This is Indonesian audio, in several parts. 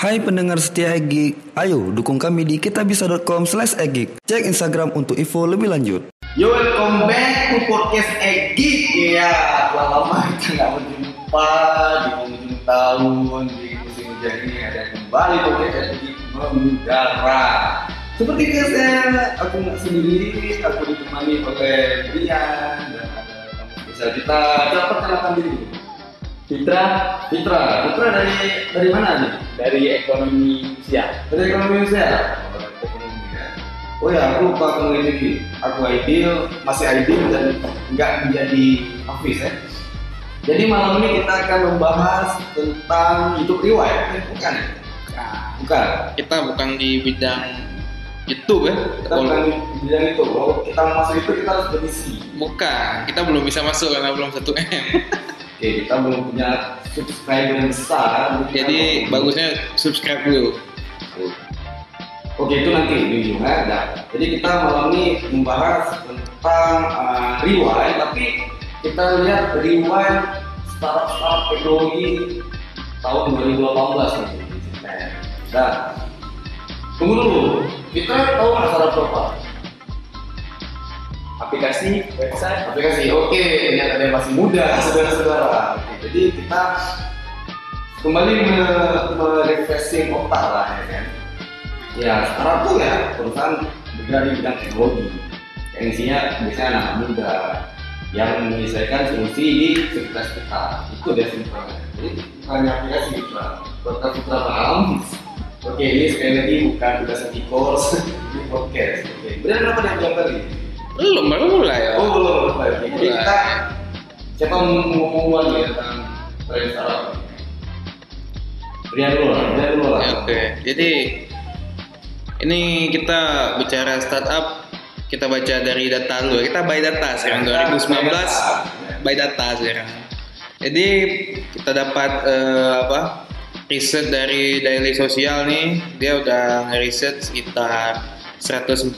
Hai pendengar setia Egik, ayo dukung kami di kitabisa.com slash Egik. Cek Instagram untuk info lebih lanjut. Yo welcome back to podcast Egi Ya, telah lama kita nggak berjumpa di penghujung tahun di musim hujan ini ada kembali podcast Egi mengudara. Seperti biasa, aku nggak sendiri, aku ditemani oleh Brian dan ada tamu spesial kita. Coba perkenalkan diri. Fitra Fitra, Fitra dari dari mana nih? dari ekonomi siap. Dari ekonomi Indonesia. Oh, ya. Oh ya, aku lupa lagi. Aku ideal, masih ideal dan nggak menjadi office ya. Jadi malam ini kita akan membahas tentang hidup riwayat, ya? bukan? ya? Bukan. Kita bukan di bidang YouTube ya. Kita bukan di bidang itu. Kalau kita masuk itu kita harus berisi. Bukan, kita belum bisa masuk karena belum 1 M. Oke, kita belum punya subscriber yang besar. Jadi kita- bagusnya subscribe dulu. Oke itu nanti di ujungnya. Nah, jadi kita malam ini membahas tentang uh, rewind, tapi kita lihat rewind startup startup teknologi tahun 2018 nih. Nah, tunggu dulu. Kita tahu nggak startup apa? Aplikasi, website, Aplikasi. Oke, ternyata dia masih muda, saudara-saudara. Jadi kita kembali me- merefreshing otak lah ya kan. Ya, startup tuh ya perusahaan bergerak di bidang teknologi. Yang isinya biasanya anak muda yang menyelesaikan solusi di sekitar kita. Itu dia simpelnya. Jadi hanya aplikasi kita. Kalau kita paham, Oke, ini sekali lagi bukan tugas di course, di podcast. Oke, benar apa yang bilang tadi? Belum baru mulai ya. Oh belum. Jadi kita siapa mau ngomong duluan nih tentang tren startup? Brian dulu lah, dulu lah. Ya, Oke, jadi ini kita bicara startup, kita baca dari data dulu. Kita by data sekarang 2019 by data sekarang. Jadi kita dapat eh, apa? Riset dari Daily Sosial nih, dia udah ngeriset sekitar 142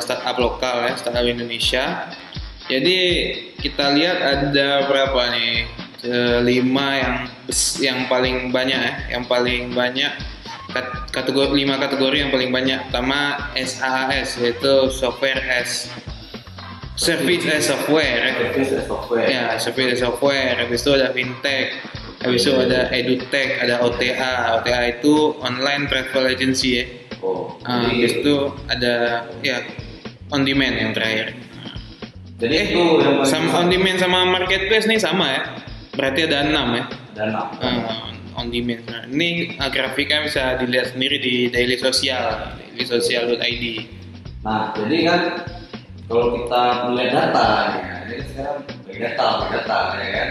startup lokal ya, startup Indonesia. Jadi kita lihat ada berapa nih? Eh, lima yang yang paling banyak ya, yang paling banyak kat- kategori lima kategori yang paling banyak. Pertama SaaS yaitu software as service as software. ya. Service as software. Ya, service as software. Habis itu ada fintech. Habis itu ada edutech, ada OTA. OTA itu online travel agency ya. Oh, jadi, habis itu ada ya on demand yang terakhir. jadi Eh, itu yang sama on demand sama marketplace nih sama ya. Berarti ada enam ya. dan apa? Ah, on demand. Nah, ini ah, grafiknya bisa dilihat sendiri di daily sosial, dailysocial.id. Nah, jadi kan kalau kita melihat data, ya, ini sekarang big data, big data, ya kan,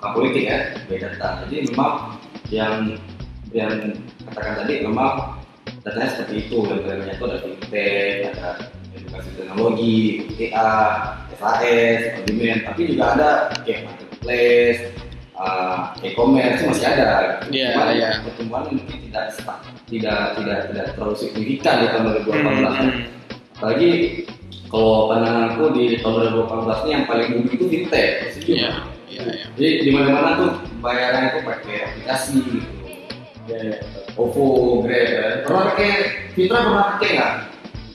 bukan politik ya, big data. Jadi memang yang yang katakan tadi memang datanya seperti itu, yang banyak itu ada fintech, ada edukasi teknologi, TA, SAS, on demand, tapi juga ada kayak marketplace, uh, e-commerce masih ada. Iya, Cuma iya. Pertumbuhan mungkin tidak tidak tidak tidak terlalu signifikan di tahun 2018 Hmm. apalagi kalau pandanganku di tahun 2018 ini yang paling booming itu fintech Iya, iya, iya. jadi di mana mana tuh bayaran itu pakai aplikasi gitu Iya, iya. OVO, Grab ya. pernah pakai Fitra pernah pakai nggak?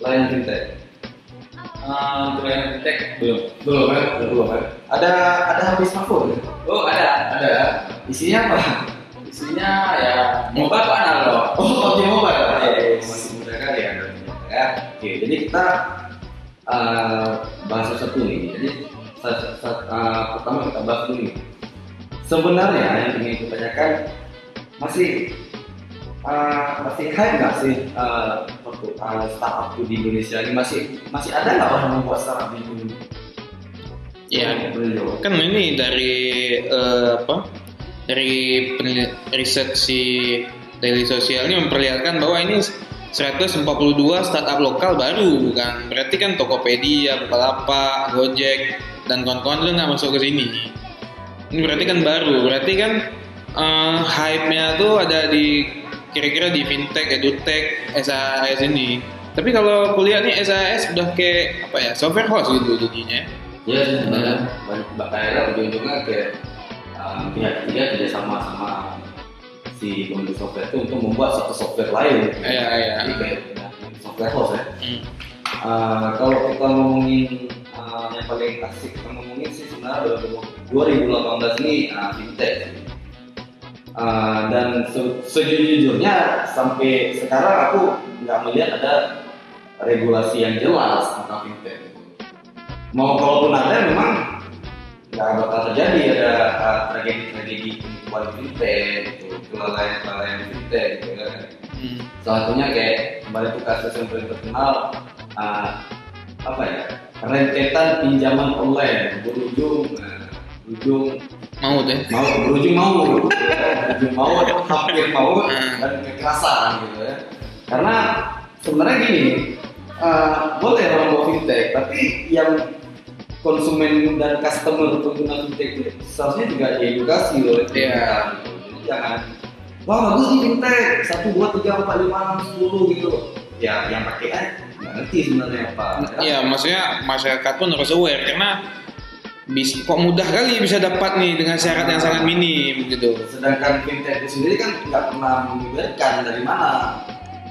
Layanan fintech? Ah, untuk yang fintech belum. belum kan belum kan ada ada HP smartphone? Oh ada. ada isinya apa? Isinya ya mobile apa analog? oh PUBG Mobile. Yes. masih muda kali ya ya. Oke jadi kita uh, bahas satu nih. Jadi sa- sa- uh, pertama kita bahas dulu sebenarnya yang ingin kita tanyakan masih uh, masih hype nggak sih uh, waktu, uh, startup di Indonesia ini masih masih ada nggak orang yang membuat startup di Indonesia? Jawab. Kan ini dari eh, apa? Dari riset si Daily Sosial ini memperlihatkan bahwa ini 142 startup lokal baru kan. Berarti kan Tokopedia, Bukalapak, Gojek dan kawan-kawan itu nggak masuk ke sini. Ini berarti kan baru. Berarti kan eh, hype-nya tuh ada di kira-kira di fintech, edutech, SAS ini. Tapi kalau kuliah nih SAS udah kayak apa ya software house gitu jadinya. Ya sebenarnya banyak akhirnya ujung-ujungnya kayak pihak ketiga kerja sama sama si pemilik software itu untuk membuat satu software lain. Iya, iya. Jadi kayak software house ya. Hmm. Uh, kalau kita ngomongin uh, yang paling asik kita ngomongin sih sebenarnya 2018 ini uh, fintech. Uh, dan se- sejujurnya sampai sekarang aku nggak melihat ada regulasi yang jelas tentang fintech. Mau kalaupun ada memang nggak bakal terjadi ada uh, tragedi-tragedi penipuan fintech, gitu, kelalaian-kelalaian fintech, gitu kan. Hmm. Salah satunya kayak kemarin itu kasus yang paling terkenal uh, apa ya rentetan pinjaman online berujung uh, berujung Mau tuh. mau berujung mau berujung mau hampir mau Hmm. dan kekerasan gitu ya karena sebenarnya gini uh, boleh orang bawa fintech tapi yang konsumen dan customer pengguna fintech itu seharusnya juga diedukasi oleh Iya. pemerintah gitu. Jadi jangan wah bagus nih fintech satu dua tiga empat lima enam sepuluh gitu ya yang pakai nggak ngerti sebenarnya apa Iya, maksudnya masyarakat pun harus aware karena bis, kok mudah kali bisa dapat nih dengan syarat yang sangat minim gitu. sedangkan fintech itu sendiri kan nggak pernah membeberkan dari mana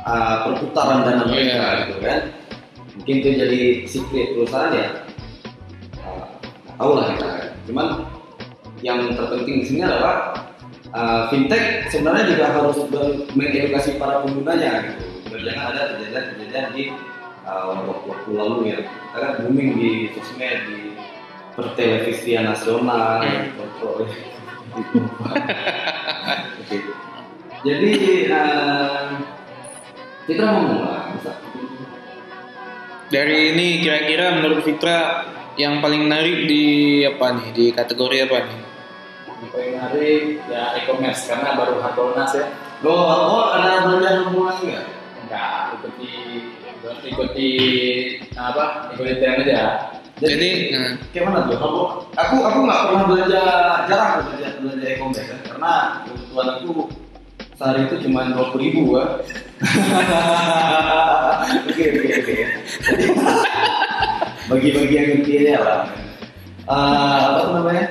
uh, perputaran dana mereka Iya. gitu kan. Mungkin itu jadi secret perusahaan ya. Uh, tahu lah kita. Cuman yang terpenting di sini adalah uh, fintech sebenarnya juga harus mengedukasi para penggunanya gitu. Jangan ada kejadian-kejadian di uh, waktu-waktu lalu ya. Kita kan booming di sosmed di pertelevisian nasional Hmm. kontrol. Jadi eh, kita mau mulai. Dari ini kira-kira menurut Fitra yang paling menarik di apa nih? Di kategori apa nih? Yang paling menarik ya e-commerce karena baru Harbolnas ya. Oh, oh ada belanja mulai nggak? Enggak ikuti ikuti apa ikuti tren aja. Jadi, eh, kayak mana tuh? Aku aku aku nggak pernah belanja jarang belanja belanja e-commerce kan? karena kebutuhan aku sehari itu cuma dua puluh ribu kan. Oke oke oke. Jadi, Bagi-bagi yang intinya lah. Eh, apa tuh namanya?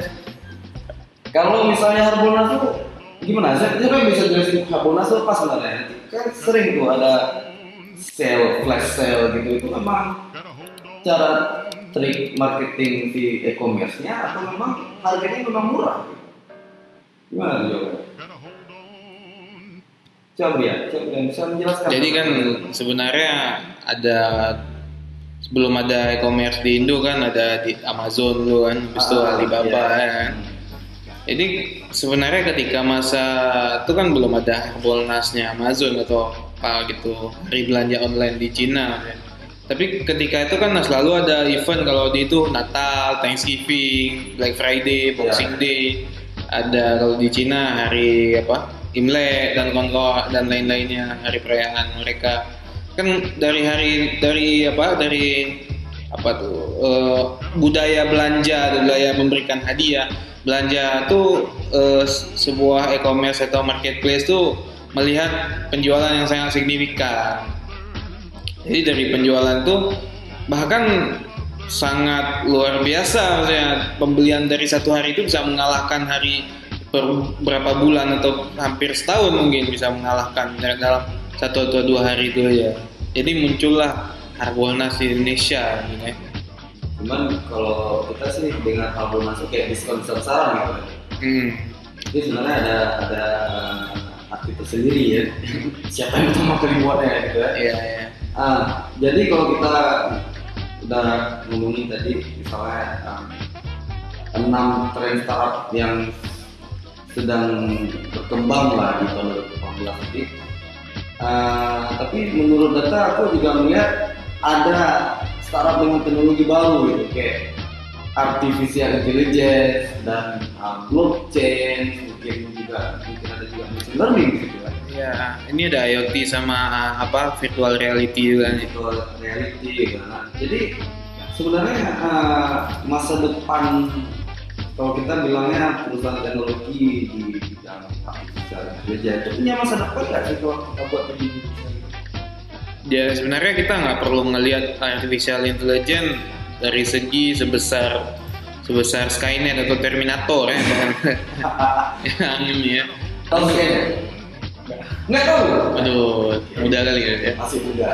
Kalau misalnya Harbolnas tuh gimana? Saya, kan bisa jelasin Harbolnas tuh apa sebenarnya? Kan sering tuh ada sale, flash sale gitu itu memang cara trik marketing di e-commerce-nya atau memang harganya memang murah? Gimana jawabannya? Coba ya, coba bisa menjelaskan. jadi kan sebenarnya ada sebelum ada e-commerce di Indo kan ada di Amazon dulu kan, habis itu Ah, Alibaba iya. kan. Jadi sebenarnya ketika masa itu kan belum ada Harbolnasnya Amazon atau apa gitu hari belanja online di Cina. kan. Tapi ketika itu kan selalu ada event kalau di itu Natal, Thanksgiving, Black Friday, Boxing Ya. Day, ada kalau di Cina hari apa Imlek dan kawan dan lain-lainnya hari perayaan mereka. Kan dari hari dari apa dari apa tuh eh, budaya belanja budaya memberikan hadiah. Belanja tuh eh, sebuah e-commerce atau marketplace tuh melihat penjualan yang sangat signifikan jadi dari penjualan tuh bahkan sangat luar biasa maksudnya pembelian dari satu hari itu bisa mengalahkan hari per berapa bulan atau hampir setahun mungkin bisa mengalahkan dalam satu atau dua hari itu ya jadi muncullah Harbolnas di Indonesia gitu ya. Cuman kalau kita sih dengan Harbolnas tuh kayak diskon besar-besaran gitu. Hmm. Jadi sebenarnya ada ada arti tersendiri ya. Siapa yang kali buatnya gitu ya. Iya, iya. Ah, jadi kalau kita udah ngomongin tadi misalnya um, enam tren startup yang sedang berkembang lah di tahun 2018 ini. Ah, tapi menurut data aku juga melihat ada startup dengan teknologi baru gitu kayak artificial intelligence dan ah, blockchain mungkin juga mungkin ada juga machine learning gitu kan Iya, ini ada IoT sama apa virtual reality juga nih. virtual reality gitu kan. Jadi sebenarnya eh, masa depan kalau kita bilangnya perusahaan teknologi di bidang artificial intelligence itu punya masa depan nggak sih kalau kita buat begini? Ya sebenarnya kita nggak perlu ngelihat artificial intelligence dari segi sebesar sebesar Skynet atau Terminator ya yang ini ya. Tahu sih Nggak tahu. Aduh, mudah kali ya. ya. Masih muda.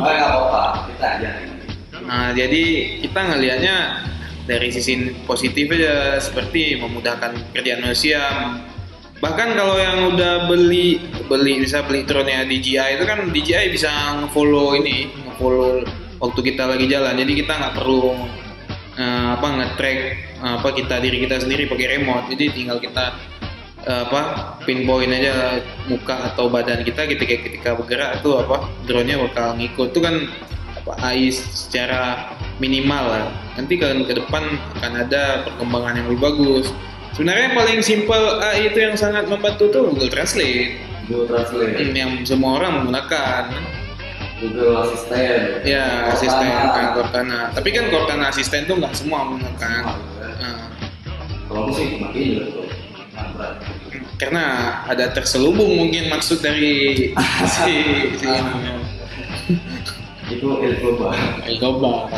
Ah, nggak apa-apa. Kita ajarin. Nah, jadi kita ngelihatnya dari sisi positif aja seperti memudahkan pekerjaan manusia. Bahkan kalau yang udah beli beli bisa beli drone-nya DJI itu kan DJI bisa nge-follow ini, nge-follow waktu kita lagi jalan. Jadi kita nggak perlu eh, apa nge-track apa kita diri kita sendiri pakai remote. Jadi tinggal kita apa pinpoint aja muka atau badan kita ketika ketika bergerak itu apa drone-nya bakal ngikut. Itu kan apa AI secara minimal lah. Nanti kan ke depan akan ada perkembangan yang lebih bagus. Sebenarnya yang paling simpel AI itu yang sangat membantu tuh Google Translate Google Translate. Hmm, yang semua orang menggunakan. Google Assistant. Ya, Cortana. asisten kan Cortana. Tapi kan Cortana asisten tuh nggak semua menggunakan. Nah, Kalau aku sih pakai juga tuh. Karena ada terselubung mungkin maksud dari si si. Itu elit global. elit global.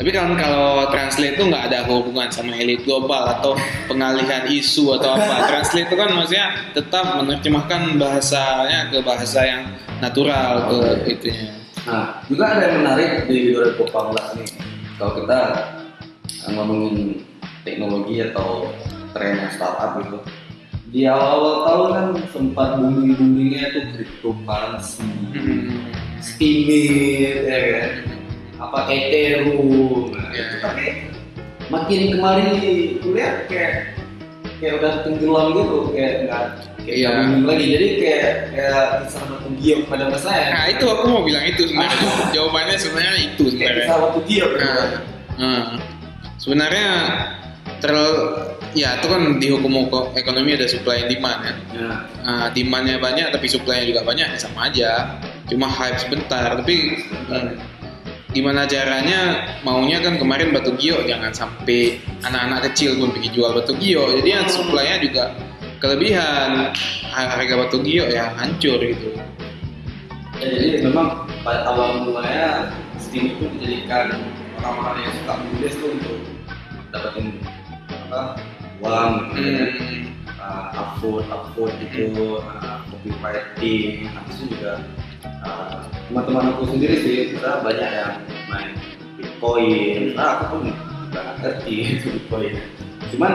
Tapi kan kalau translate itu nggak ada hubungan sama elit global atau pengalihan isu atau apa. Translate itu kan maksudnya tetap menerjemahkan bahasanya ke bahasa yang natural ke itunya. Nah, juga ada yang menarik di 2018 nih. Kalau kita ngomongin teknologi atau tren startup gitu. Di awal-awal tahun kan sempat booming-boomingnya itu cryptocurrency, Hmm. Steemit, ya kan? Apa Ethereum. Nah, Ya. itu tapi makin kemarin kuliah kayak kayak udah tenggelam gitu, kayak nggak kayak Iya. nggak booming lagi. Jadi kayak kayak kisah batu giok pada masanya. Nah itu aku mau bilang itu sebenarnya. Jawabannya sebenarnya itu sebenarnya. kisah giok. gitu. Nah, nah, sebenarnya terlalu ya itu kan di hukum hukum ekonomi ada supply and demand kan. Nah, Nah, demandnya banyak tapi supply-nya juga banyak ya sama aja. Cuma hype sebentar tapi hmm, gimana caranya? Maunya kan kemarin batu gio jangan sampai anak-anak kecil pun pergi jual batu gio. Jadi yang supply-nya juga kelebihan. Harga batu gio ya hancur gitu. Ya, jadi memang pada awal mulanya Steam itu dijadikan orang-orang yang suka menulis tuh untuk dapetin apa uang gitu kan. hmm. uh, upload upload gitu uh, copywriting habis itu juga uh, teman-teman aku sendiri sih kita banyak yang main bitcoin nah aku pun nggak ngerti itu bitcoin cuman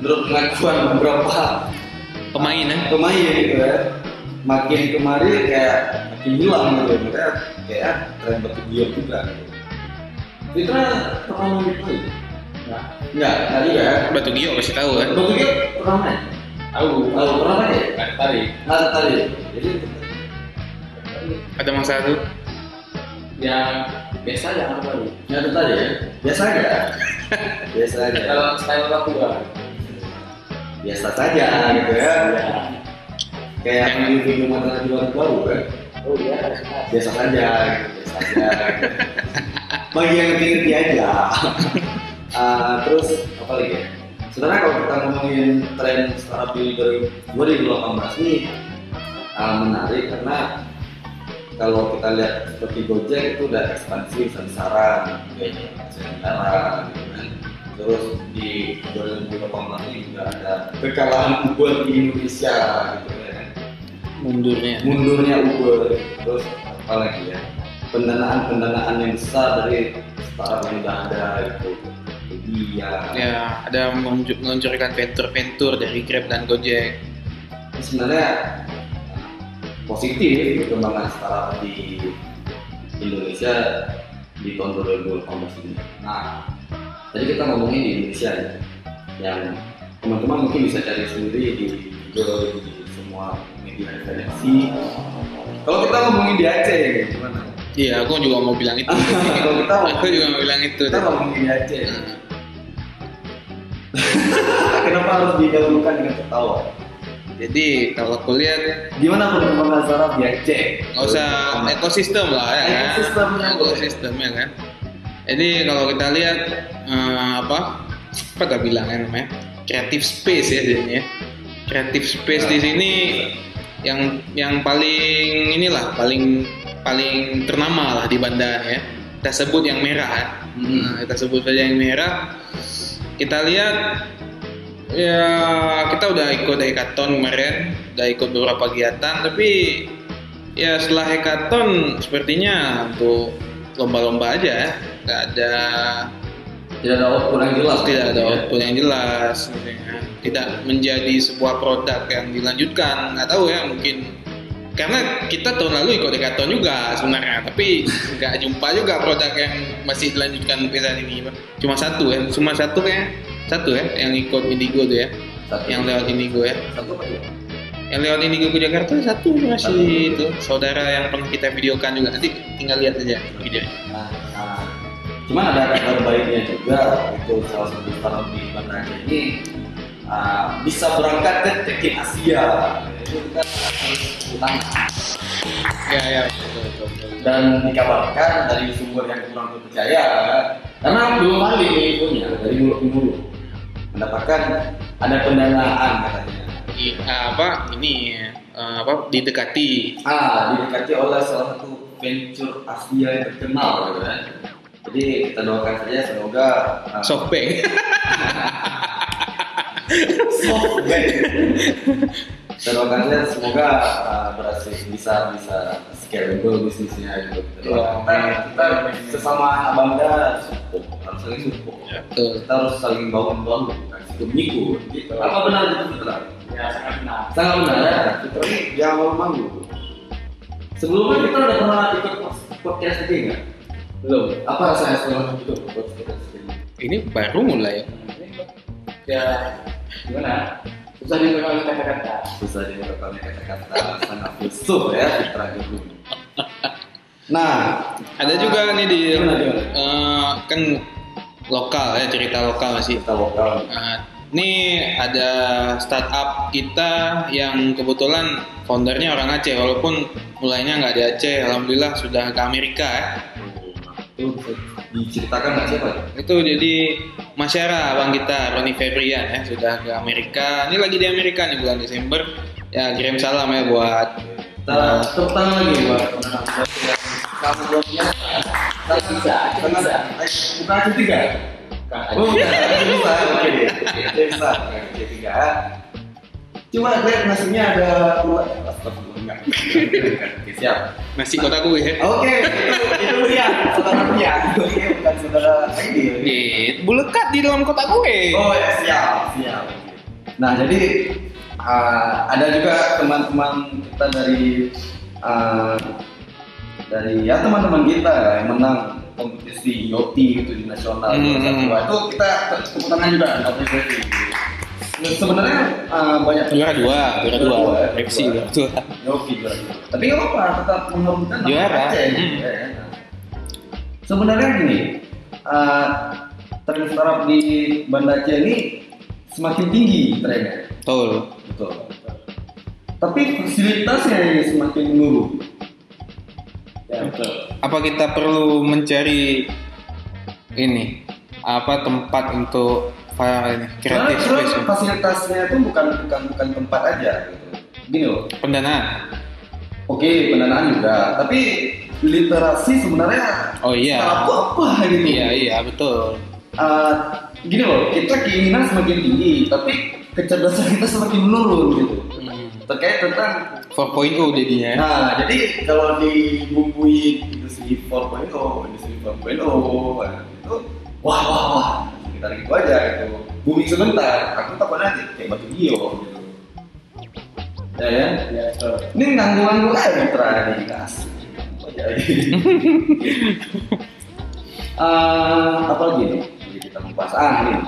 menurut pengakuan beberapa pemain ya pemain gitu ya makin kemari kayak makin hilang gitu makanya kayak tren giok juga gitu. Pernah main bitcoin? Enggak, tadi ya. batu gio pasti tahu kan Batu giok pernah main? tahu, Tahu pernah main ya? nggak tertarik. Nggak tertarik. Jadi ada masalah tuh Ya biasa aja nggak tertarik. nggak tertarik ya? Biasa aja. Biasa aja. Kalau style aku ya, Biasa saja gitu ya. ya. Kayak yang di video mata juara baru kan. Oh iya, Biasa saja, gitu. biasa aja. Bagi yang ngerti-ngerti aja. Ah, terus apa lagi ya? Sebenarnya kalau kita ngomongin tren startup di 2018 ini ah, menarik karena kalau kita lihat seperti Gojek itu udah ekspansi kayaknya negara gitu kan. Terus di 2018 ini juga ada kekalahan Uber di Indonesia gitu ya kan. mundurnya Mundurnya Uber. Terus apa lagi ya? Pendanaan-pendanaan yang besar dari startup yang udah ada gitu. Jadi ya, ada meluncurkan venture-venture dari Grab dan Gojek sebenarnya positif perkembangan startup di Indonesia di tahun 2018 ini. Nah, tadi kita ngomongin di Indonesia ya, yang teman-teman mungkin bisa cari sendiri di Google, di semua media referensi. Kalau kita ngomongin di Aceh, gimana? iya aku juga mau bilang itu Kalau kita aku juga mau bilang itu kita ngomongin di Aceh, Hmm. kenapa harus didahulukan dengan ketawa? jadi kalau aku lihat Gimana perkembangan startup di Aceh? nggak usah ekosistem lah ya kan Ekosistemnya boleh. ekosistemnya kan jadi kalau kita lihat eh, apa apa tak bilang ya namanya creative space ya jadinya creative space di sini yang yang paling inilah paling paling ternama lah di bandar ya kita sebut yang merah ya. Hmm. Nah, kita sebut saja yang merah kita lihat Ya kita udah ikut hackathon kemarin, udah ikut beberapa kegiatan, tapi ya setelah hackathon sepertinya untuk lomba-lomba aja, ya. nggak ada Tidak ada output yang jelas. tidak ada ya. output yang jelas, gitu ya. tidak menjadi sebuah produk yang dilanjutkan, nggak tahu ya mungkin karena kita tahun lalu ikut hackathon juga sebenarnya, tapi nggak jumpa juga produk yang masih dilanjutkan saat ini, cuma satu ya, cuma satu ya, satu ya yang ikut Indigo tuh ya, Satu. yang lewat Indigo ya. Satu apa ya? yang lewat Indigo ke Jakarta satu masih itu. Saudara yang pernah kita videokan juga. Nanti tinggal lihat aja videonya. Nah, nah, cuman ada kabar baiknya juga itu salah satu startup di Bandara ini uh, bisa berangkat ke check-in Asia ya ya betul, betul, betul. dan dikabarkan dari sumber yang kurang terpercaya karena belum kali ini infonya dari mulut ke mulut mendapatkan ada pendanaan katanya. I, apa ini eh, apa didekati. Ah didekati oleh salah satu venture Asia yang terkenal gitu kan. Jadi kita doakan saja semoga uh, softbank. Softbank kita doakan saja semoga uh, berhasil bisa bisa scalable bisnisnya gitu. Kita, doakan. kita, kita sesama anak bangga support harus saling support. Ya, betul. Kita harus saling bangun bangun sikap menyikut gitu. apa benar itu Fitra? Ya sangat benar. sangat benar ya? Fitra ini jangan malu malu sebelumnya kita udah pernah ikut podcast ini nggak? Belum. Apa rasanya setelah ikut podcast ini? Ini baru mulai Ya gimana? Susah juga kalau kita kata. susah diungkapkan kata-kata. Sangat filsuf ya Fitra dulu nah ada juga nih di gimana? eh, kan lokal ya cerita lokal masih kita lokal. Nah, ini ada startup kita yang kebetulan foundernya orang Aceh. Walaupun mulainya nggak di Aceh, alhamdulillah sudah ke Amerika ya. bisa diceritakan nggak siapa Itu jadi Masyara abang kita Roni Febrian ya sudah ke Amerika. Ini lagi di Amerika nih bulan Desember. Ya kirim salam ya buat kita tepuk tangan lagi buat teman-teman yang kamu belum biasa kita bisa kita bisa. Bukan tiga. Oh, bukan, bisa, oke bisa, tiga. Cuma lihat nasinya ada dua, astagfirullah, siap. nasi kota gue ya. Oke, itu itu Rian, saudara. Oke, bukan saudara ini. Di bulekat di dalam kota gue. Oh ya siap, siap. Nah jadi uh, ada juga teman-teman kita dari uh, dari ya teman-teman kita yang menang kompetisi IoT gitu di nasional. Hmm. Itu kita tepuk tangan juga apresiasi. Sebenarnya uh, banyak Juara dua, juara dua. ya, FC juara dua. Yoki juara dua. Tapi nggak apa-apa, tetap mengharumkan Juara. Hmm. gitu ya. Sebenarnya gini, uh, tren startup di Banda Aceh ini semakin tinggi trennya, Betul. betul. Tapi fasilitasnya yang semakin menurun. Ya betul. Apa kita perlu mencari ini apa tempat untuk para ini kreatif Sebenarnya space ya? fasilitasnya itu bukan bukan bukan tempat aja. Gitu. Gini loh, pendanaan? oke pendanaan juga, tapi literasi sebenarnya Oh iya. itu apa gitu? Iya iya betul. Uh, gini loh, kita keinginan semakin tinggi, tapi kecerdasan kita semakin menurun gitu. Hmm. Terkait tentang 4.0 jadinya. ya. Nah, jadi kalau dibumbui industri 4.0, industri 4.0, nah, itu wah wah wah, kita gitu aja gitu. Booming sebentar, aku takut nanti kayak batu gio gitu. Ya ya, Ya betul. ini nganggu-nganggu aja mitra nih, kasih. Eh, apa lagi nih? Jadi kita membahas ah nih.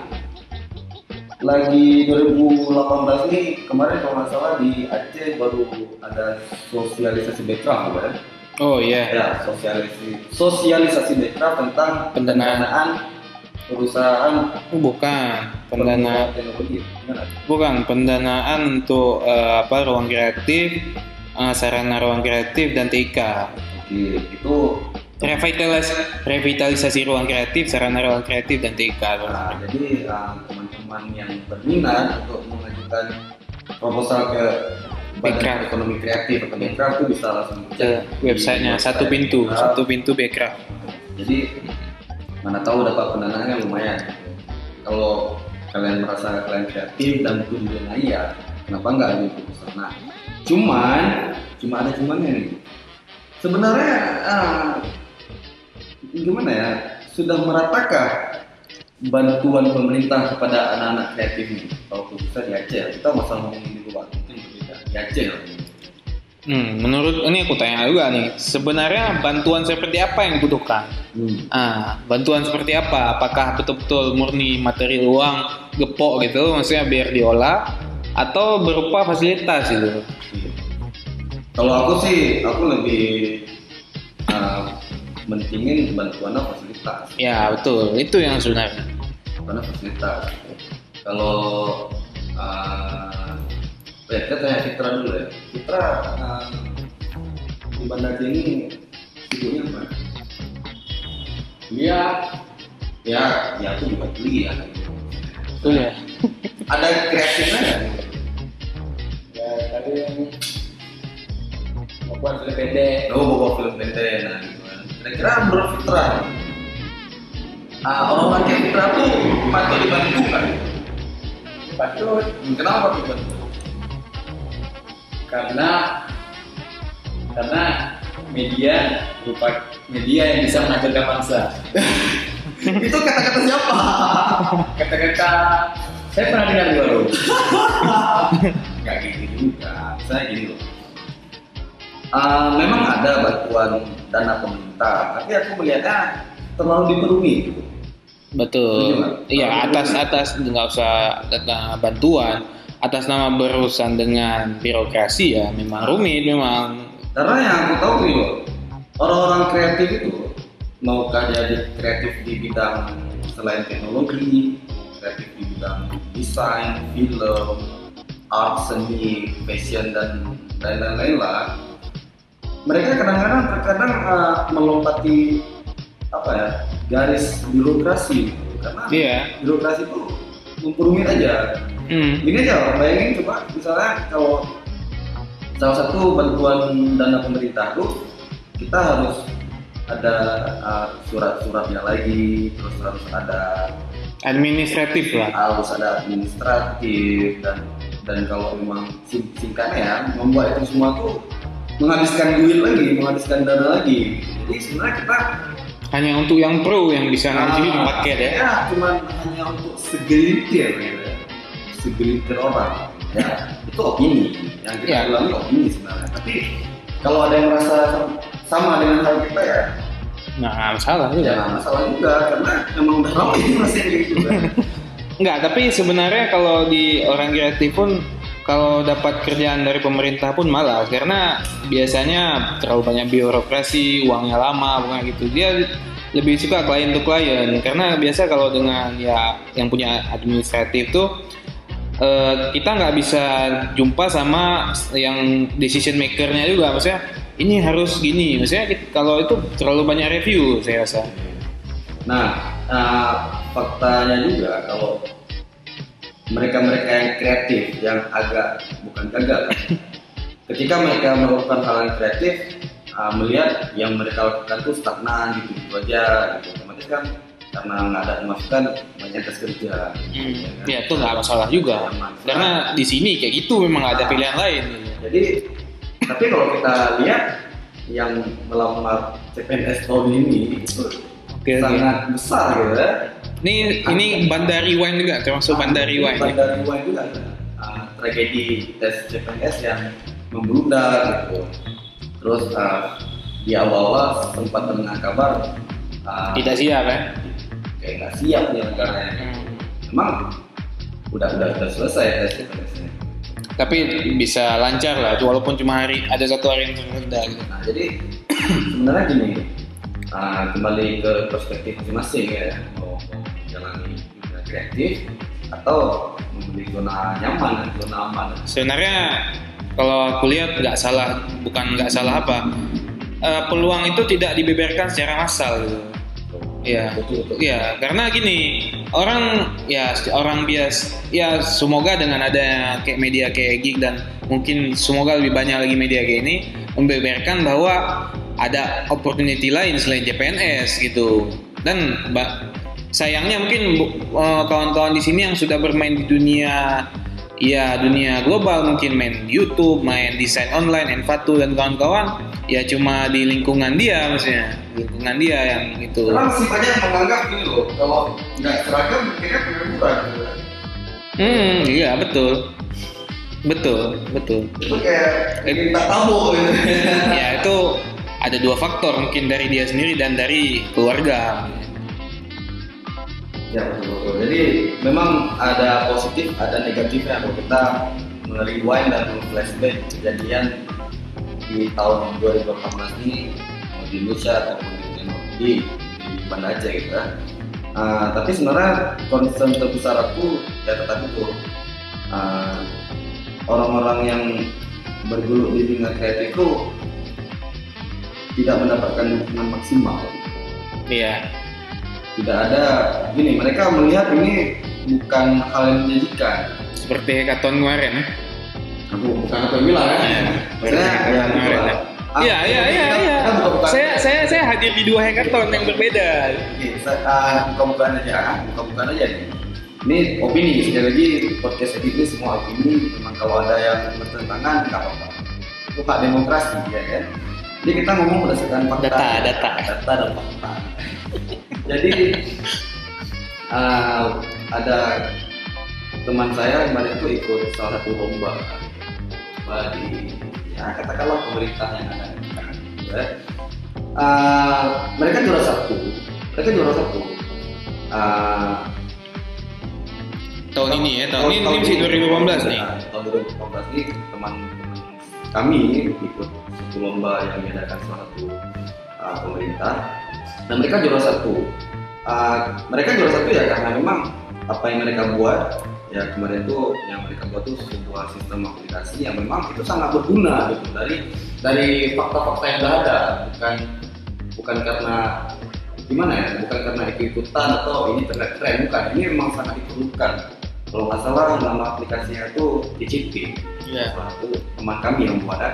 Lagi 2018 nih kemarin kalau nggak salah di Aceh baru ada sosialisasi background ya. Oh iya. Ya, sosialisasi sosialisasi background tentang Pendanaan. Perusahaan Oh, bukan pendana bukan pendanaan untuk eh, apa ruang kreatif, eh, sarana ruang kreatif dan TK. Oke, itu Revitalis revitalisasi ruang kreatif, sarana ruang kreatif dan TK. Nah, jadi uh, teman-teman yang berminat untuk mengajukan proposal ke. Badan Ekonomi Kreatif atau Backcraft itu bisa langsung Ke cek websitenya satu pintu, satu pintu backcraft. Jadi mana tahu dapat pendanaannya lumayan. Kalau kalian merasa kalian kreatif dan butuh didanai ya kenapa nggak gitu ke sana cuman cuma ada cumannya nih. Sebenarnya ah, gimana ya? Sudah meratakah bantuan pemerintah kepada anak-anak kreatif ini? Kalau bisa di Aceh kita masalah ngomongin di luar itu berbeda di Aceh. Hmm, menurut ini aku tanya juga nih, sebenarnya bantuan seperti apa yang dibutuhkan? Hmm. Ah, bantuan seperti apa? Apakah betul-betul murni materi uang, gepok gitu, maksudnya biar diolah, atau berupa fasilitas gitu? Kalau aku sih, aku lebih uh, mentingin bantuan fasilitas. Ya betul, itu yang sebenarnya. Karena fasilitas. Kalau uh, ya kita tanya Fitra dulu ya. Fitra uh, di Banda Aceh ini sibuknya apa? Dia Ya, ya aku juga kuliah. Betul ya. Ada kreatifnya nggak? ya tadi membuat film pendek. Oh, bawa film pendek, nah gitu kan. Kira-kira menurut Fitra, uh, orang-orang kayak Fitra tuh patut dibantu kan? Patut Kenapa patut dibantu? Karena karena media berupa media yang bisa menghancurkan bangsa. itu kata-kata siapa? Kata-kata saya pernah dengar juga loh. Gak gitu juga. Saya gini loh. Uh, memang ada bantuan dana pemerintah, tapi aku melihatnya terlalu diperumit gitu. Betul. Iya, atas atas nggak usah dana bantuan, atas nama berurusan dengan birokrasi ya memang rumit memang. Karena yang aku tahu nih loh, orang-orang kreatif itu maukah jadi kreatif di bidang selain teknologi, kreatif di bidang desain, film, art, seni, fashion dan lain-lain lah. Mereka kadang-kadang terkadang uh, melompati apa ya garis birokrasi karena Iya. birokrasi itu memperumit aja Hmm. Gini aja, bayangin coba misalnya kalau salah satu bantuan dana pemerintah tuh kita harus ada uh, surat-suratnya lagi, terus harus ada Administratif lah. harus ada administratif dan dan kalau memang sing- singkatnya ya membuat itu semua tuh menghabiskan duit lagi, menghabiskan dana lagi. Jadi sebenarnya kita Hanya untuk yang pro yang bisa nanti Ah, dipakai ya. Ya, cuman hanya untuk segelintir gitu ya. Segelintir orang. Ya, itu opini. Yang kita bilang itu opini sebenarnya. Tapi kalau ada yang merasa sama dengan hal kita ya, Nah, masalah juga. ya nggak masalah juga karena memang udah ramai kayak gitu kan. Enggak, tapi sebenarnya kalau di orang kreatif pun kalau dapat kerjaan dari pemerintah pun malas karena biasanya terlalu banyak birokrasi, uangnya lama, bukan gitu. Dia lebih suka klien to klien karena biasa kalau dengan ya yang punya administratif tuh eh, kita nggak bisa jumpa sama yang decision makernya juga maksudnya ini harus gini maksudnya kalau itu terlalu banyak review saya rasa Nah, eh, faktanya juga kalau mereka-mereka yang kreatif, yang agak bukan gagal, ya. ketika mereka melakukan hal yang kreatif, eh, melihat yang mereka lakukan itu stagnan gitu, gitu aja, gitu. otomatis kan karena nggak ada pemasukan banyak tes kerja. Hmm, ya kan? ya itu nggak masalah juga Nah, karena di sini kayak gitu memang nggak ada pilihan lain Jadi, tapi kalau kita lihat yang melamar CPNS tahun ini itu oke. sangat besar gitu ya. ini ini Bandari Wine juga termasuk Bandari Wine? Bandari Wine juga ada uh, tragedi tes CPNS yang membludak gitu. Terus uh, di awal-awal sempat mendengar kabar uh, tidak siap ya kayak nggak siap nih negaranya. Memang udah udah udah selesai tes CPNS-nya. tapi bisa lancar lah walaupun cuma hari ada satu hari yang tertunda gitu. Nah jadi sebenarnya gini, uh, kembali ke perspektif masing-masing ya, mau menjalani dunia kreatif atau membeli zona nyaman dan zona aman. sebenarnya kalau aku lihat nggak salah bukan nggak salah apa eh, peluang itu tidak dibeberkan secara massal gitu Iya. Iya, karena gini orang ya orang bias ya semoga dengan ada kayak media kayak Gig dan mungkin semoga lebih banyak lagi media kayak ini membeberkan bahwa ada opportunity lain selain CPNS gitu dan ba- sayangnya mungkin eh, kawan-kawan di sini yang sudah bermain di dunia ya dunia global mungkin main YouTube, main desain online, Envatu dan kawan-kawan ya cuma di lingkungan dia maksudnya lingkungan dia yang itu Karena masih banyak menganggap gini loh, kalau nggak seragam kayaknya pengangguran. gitu. hmm iya betul betul betul Itu kayak minta tamu gitu. ya itu ada dua faktor mungkin dari dia sendiri dan dari keluarga Ya betul betul. Jadi memang ada positif, ada negatifnya kalau kita merewind dan flashback kejadian di tahun 2018 ini di Indonesia ataupun di di di Banda Aceh gitu kan. Ah, tapi sebenarnya concern terbesar aku ya tetap itu Ah, orang-orang yang bergelut di dunia kreatif itu tidak mendapatkan dukungan maksimal iya tidak ada gini mereka melihat ini bukan hal yang menjanjikan seperti hackathon kemarin aku bukan apa yang bilang ya Iya. maksudnya ya Kemarin, ya. Ah, Iya iya iya iya. buka-bukaan. Saya saya saya hadir di dua hackathon yang berbeda. Oke, saya ah, buka-bukaan aja ah, buka-bukaan aja nih ini opini sekali lagi podcast ini semua opini memang kalau ada yang bertentangan nggak apa-apa itu hak demokrasi ya kan jadi kita ngomong berdasarkan fakta Data, data. data dan fakta jadi ah, ada teman saya kemarin itu ikut salah satu lomba lomba di ya katakanlah pemerintah yang ada ya. Ah, mereka juara satu mereka juara satu Ah, Tahun ini ya, tahun ini, ini masih 2018 nih. Nah, tahun 2018 ini teman kami ikut satu lomba yang diadakan salah satu uh, pemerintah dan mereka juara satu. Uh, mereka juara satu ya karena memang apa yang mereka buat ya kemarin itu yang mereka buat itu sebuah sistem aplikasi yang memang itu sangat berguna gitu. Dari dari fakta-fakta yang sudah ada. Bukan bukan karena gimana ya bukan karena ikut-ikutan atau ini tren bukan ini memang sangat diperlukan. Kalau nggak salah nama aplikasinya itu DCP Iya. salah satu teman kami yang buat ya.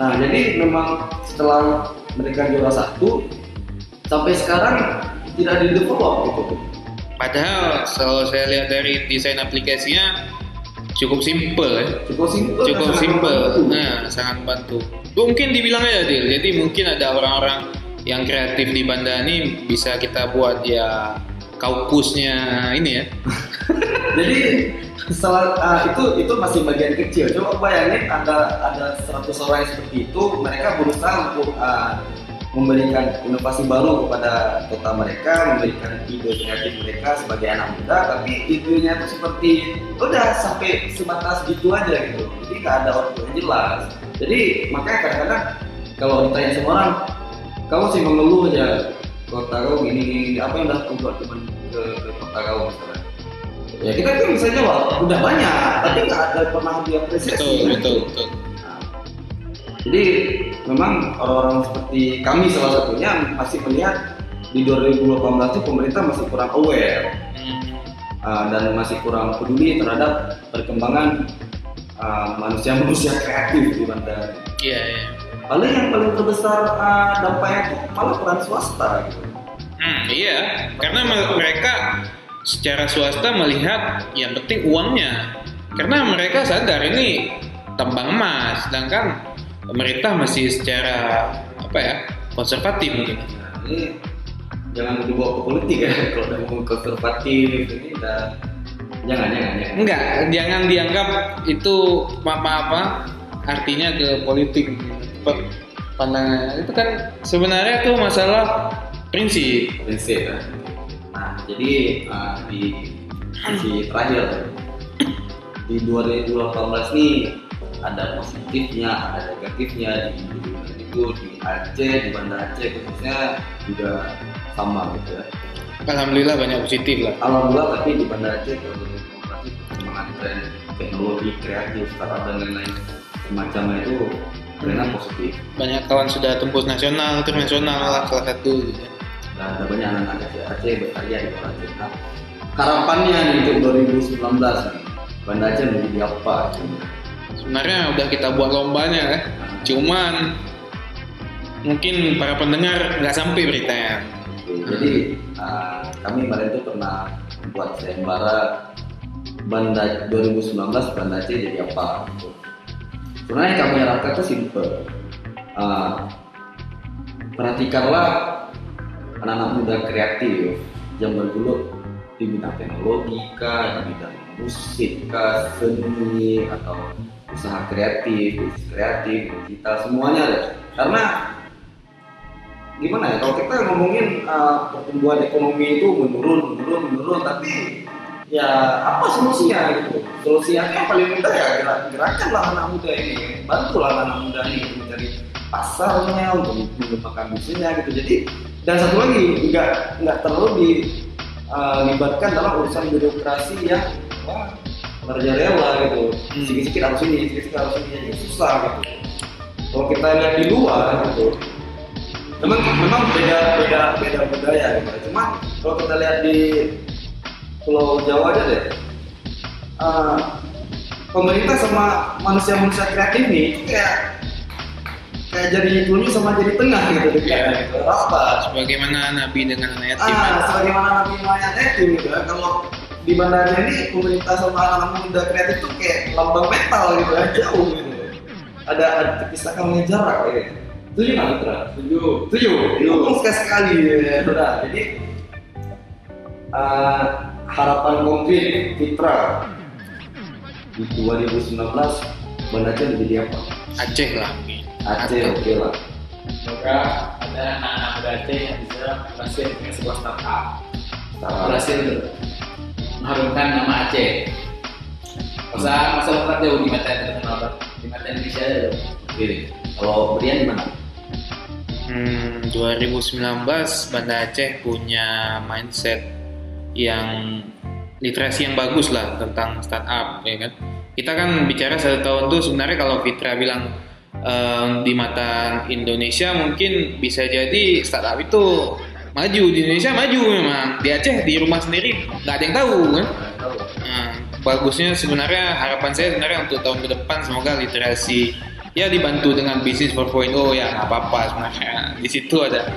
nah jadi memang setelah mereka juara satu sampai sekarang tidak di develop gitu Padahal kalau saya lihat dari desain aplikasinya cukup simple ya. cukup simpel Cukup sangat simple. membantu. Nah, sangat bantu. Mungkin dibilang aja Dil. Jadi mungkin ada orang-orang yang kreatif di Banda ini bisa kita buat ya kaukusnya ini ya. jadi setelah ah, itu itu masih bagian kecil coba bayangin ada ada 100 orang yang seperti itu mereka berusaha untuk ah, memberikan inovasi baru kepada kota mereka memberikan ide kreatif mereka sebagai anak muda tapi idenya itu seperti udah sampai sebatas gitu aja gitu jadi nggak ada output yang jelas jadi makanya kadang-kadang kalau ditanya sama orang kamu sih mengeluh aja kota kau gini, gini, gini. apa yang udah kau buat teman ke, ke kota kau misalnya ya kita kan bisa jawab udah banyak tapi nggak ada pernah diapresiasi Betul, betul, betul. Nah, jadi memang orang-orang seperti kami salah satunya masih melihat di 2018 itu pemerintah masih kurang aware uh, dan masih kurang peduli terhadap perkembangan uh, manusia-manusia kreatif di Banten. Iya, iya. Lalu yang paling terbesar uh, dampaknya itu malah peran swasta gitu. Hmm, iya, karena me- mereka secara swasta melihat yang penting uangnya. Karena mereka sadar ini tambang emas, sedangkan pemerintah masih secara apa ya konservatif mungkin. Nah, ini jangan dibawa ke politik ya kalau udah ngomong konservatif ini udah jangan jangan jangan. Enggak, jangan dianggap itu apa apa artinya ke politik pandangan itu kan sebenarnya tuh masalah prinsip. prinsip ya. Nah, jadi uh, di sisi terakhir di 2018 nih ada positifnya, ada negatifnya di itu di Aceh, di Banda Aceh khususnya juga sama gitu ya. Alhamdulillah banyak positif lah. Alhamdulillah tapi di Banda Aceh 2018 perkembangan tren teknologi kreatif startup dan lain-lain semacamnya itu trennya positif. Banyak kawan sudah tembus nasional, internasional lah salah satu. Gitu. dan ada banyak anak Aceh Aceh berkarya di luar Aceh. Nah, harapannya nih untuk 2019 nih, Banda Aceh menjadi apa? Sebenarnya udah kita buat lombanya kan, cuman mungkin para pendengar nggak sampai beritanya. Jadi uh, kami kemarin itu pernah membuat sayembara Banda 2019 Banda Aceh jadi apa? Sebenarnya kami harapkan itu simple. Uh, perhatikanlah anak-anak muda kreatif yang bergelut di bidang teknologi kah, di bidang musik kah, seni atau usaha kreatif, bisnis kreatif, digital semuanya deh. Karena gimana ya kalau kita ngomongin uh, pertumbuhan ekonomi itu menurun, menurun, menurun, tapi ya apa solusinya gitu? Solusinya yang paling mudah ya gerak, gerakkanlah anak muda ini, bantulah anak muda ini untuk mencari pasarnya, untuk mengembangkan bisnisnya gitu. Jadi dan satu lagi nggak nggak terlalu dilibatkan dalam urusan birokrasi yang wah merajalela gitu. Hmm. Sedikit-sedikit harus ini, sedikit-sedikit harus ini, jadi susah gitu. Kalau kita lihat di luar gitu, memang memang beda beda beda budaya gitu. Cuma kalau kita lihat di Pulau Jawa aja deh, eh, pemerintah sama manusia-manusia kreatif nih itu kayak kayak jadi dulu sama jadi tengah gitu dekat Iya. gitu. Apa? Sebagaimana Nabi dengan anak yatim. Ah, sebagaimana Nabi Maya itu gitu ya. Kalau di Aceh ini pemerintah sama anak muda kreatif tuh kayak lambang metal gitu ya, jauh gitu. Ada ada terpisahkan jarak ya. Setuju nggak Mitra? Setuju. Setuju. Ngomong sekali sekali ya, saudara. Jadi eh, harapan konkret Fitra di 2019 Banda Aceh menjadi apa? Aceh lah. Aceh oke lah. Semoga ada anak-anak muda Aceh yang bisa berhasil dengan sebuah startup. Berhasil mengharumkan nama Aceh. Masa masa depan jauh di mata internasional, di mata Indonesia loh. Oke. Kalau Brian gimana? Hmm, 2019 Banda Aceh punya mindset yang literasi yang bagus lah tentang startup ya kan. Kita kan bicara satu tahun tuh sebenarnya kalau Fitra bilang em, di mata Indonesia mungkin bisa jadi startup itu maju di Indonesia maju memang. Di Aceh di rumah sendiri nggak ada yang tahu kan. Nah, bagusnya sebenarnya harapan saya sebenarnya untuk tahun ke depan semoga literasi ya dibantu dengan bisnis 4.0 ya nggak apa-apa sebenarnya. Di situ ada.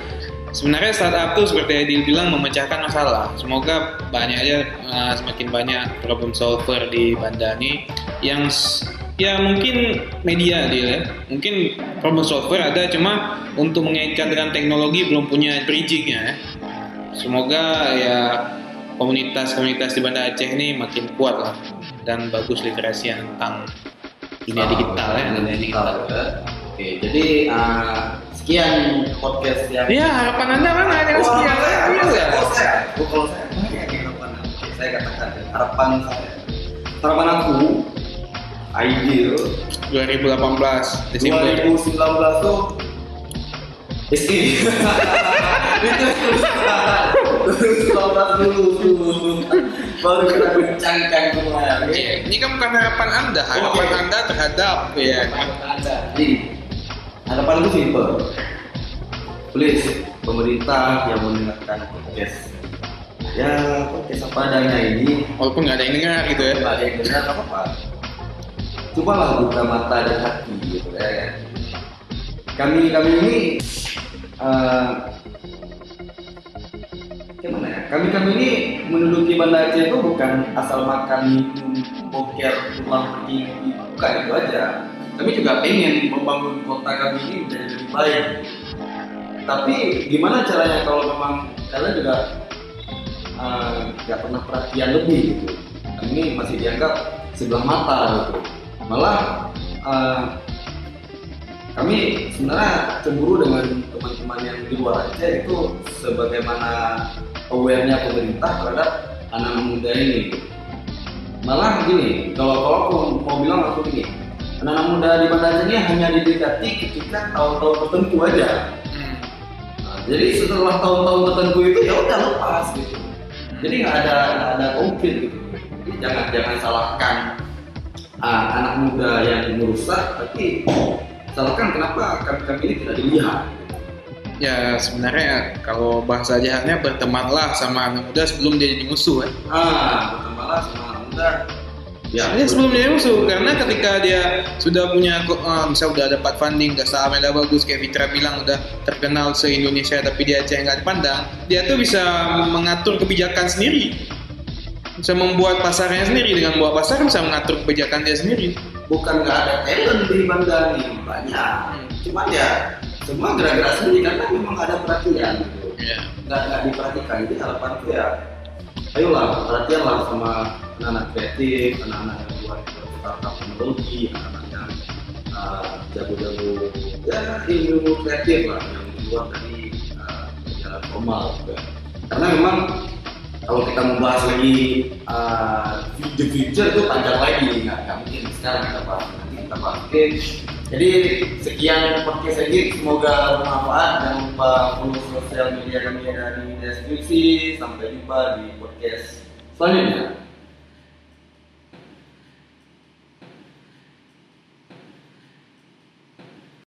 Sebenarnya startup tuh seperti Adil bilang memecahkan masalah. Semoga banyak aja eh, semakin banyak problem solver di Banda ini yang ya mungkin media Adil ya mungkin problem solver ada cuma untuk mengaitkan dengan teknologi belum punya bridgingnya ya semoga ya komunitas-komunitas di Banda Aceh ini makin kuat lah dan bagus literasi tentang dunia digital ya dunia digital. ya. Oke, jadi uh, sekian podcast yang Iya harapan anda mana yang sekian? saya, kalau saya, saya, kalau saya yang saya katakan ya, harapan saya, harapan aku ideal 2018 Desember. 2019 tuh SI. Itu sekarang. 2019 dulu. Baru kita bincangkan. Oke. Iya, Ini kan bukan harapan anda, harapan Oke. anda terhadap ya. Anda. Jadi harapan aku simple. Please pemerintah yang mendengarkan podcast ya podcast apa adanya ini Walaupun nggak ada yang dengar gitu ya. nggak ada yang dengar apa apa cobalah buka mata dan hati gitu ya kan. kami kami ini eh, gimana ya? Kami kami ini menduduki Banda Aceh itu bukan asal makan boker pulang pergi bukan itu aja. Kami juga pengen membangun kota kami ini menjadi lebih baik. Tapi gimana caranya kalau memang kalian juga eh, nggak pernah perhatian lebih gitu? Kami masih dianggap sebelah mata gitu malah eh, kami sebenarnya cemburu dengan teman-teman yang di luar Aceh itu sebagaimana awarenya pemerintah terhadap anak muda ini malah gini kalau kalau aku mau bilang aku gini anak muda di Banda Aceh ini hanya didekati ketika tahun-tahun tertentu aja. Nah, jadi setelah tahun-tahun tertentu itu ya udah lepas gitu. Jadi nggak ada nggak ada konflik gitu. Jadi jangan jangan salahkan ah, anak muda yang merusak, tapi salahkan kenapa kami kami ini tidak dilihat. Ya sebenarnya kalau bahasa jahatnya bertemanlah sama anak muda sebelum dia jadi musuh ya. Ah, bertemanlah sama anak muda Ya, Dia sebelum jadi musuh karena ketika dia sudah punya uh, misal udah dapat funding, udah sahamnya udah bagus kayak Fitra bilang udah terkenal se Indonesia tapi dia aja yang nggak dipandang, dia tuh bisa mengatur kebijakan sendiri, bisa membuat pasarnya sendiri dengan membuat pasar bisa mengatur kebijakan dia sendiri. bukan nggak ada talent di Banda nih banyak cuman ya semua gerak-gerak sendiri karena memang ada perhatian gitu Ya. nggak nggak diperhatikan jadi harapanku ya ayolah perhatian lah sama anak-anak kreatif anak-anak yang buat startup teknologi anak-anak yang uh, jago-jago ya ilmu kreatif lah yang luar dari uh, jalan formal gitu ya. karena memang kalau kita membahas lagi uh, the future itu panjang lagi. Nggak mungkin sekarang kita bahas nanti kita bahas. Oke. Jadi sekian podcast ini semoga bermanfaat. Jangan lupa follow sosial media kami dari deskripsi. Sampai jumpa di podcast selanjutnya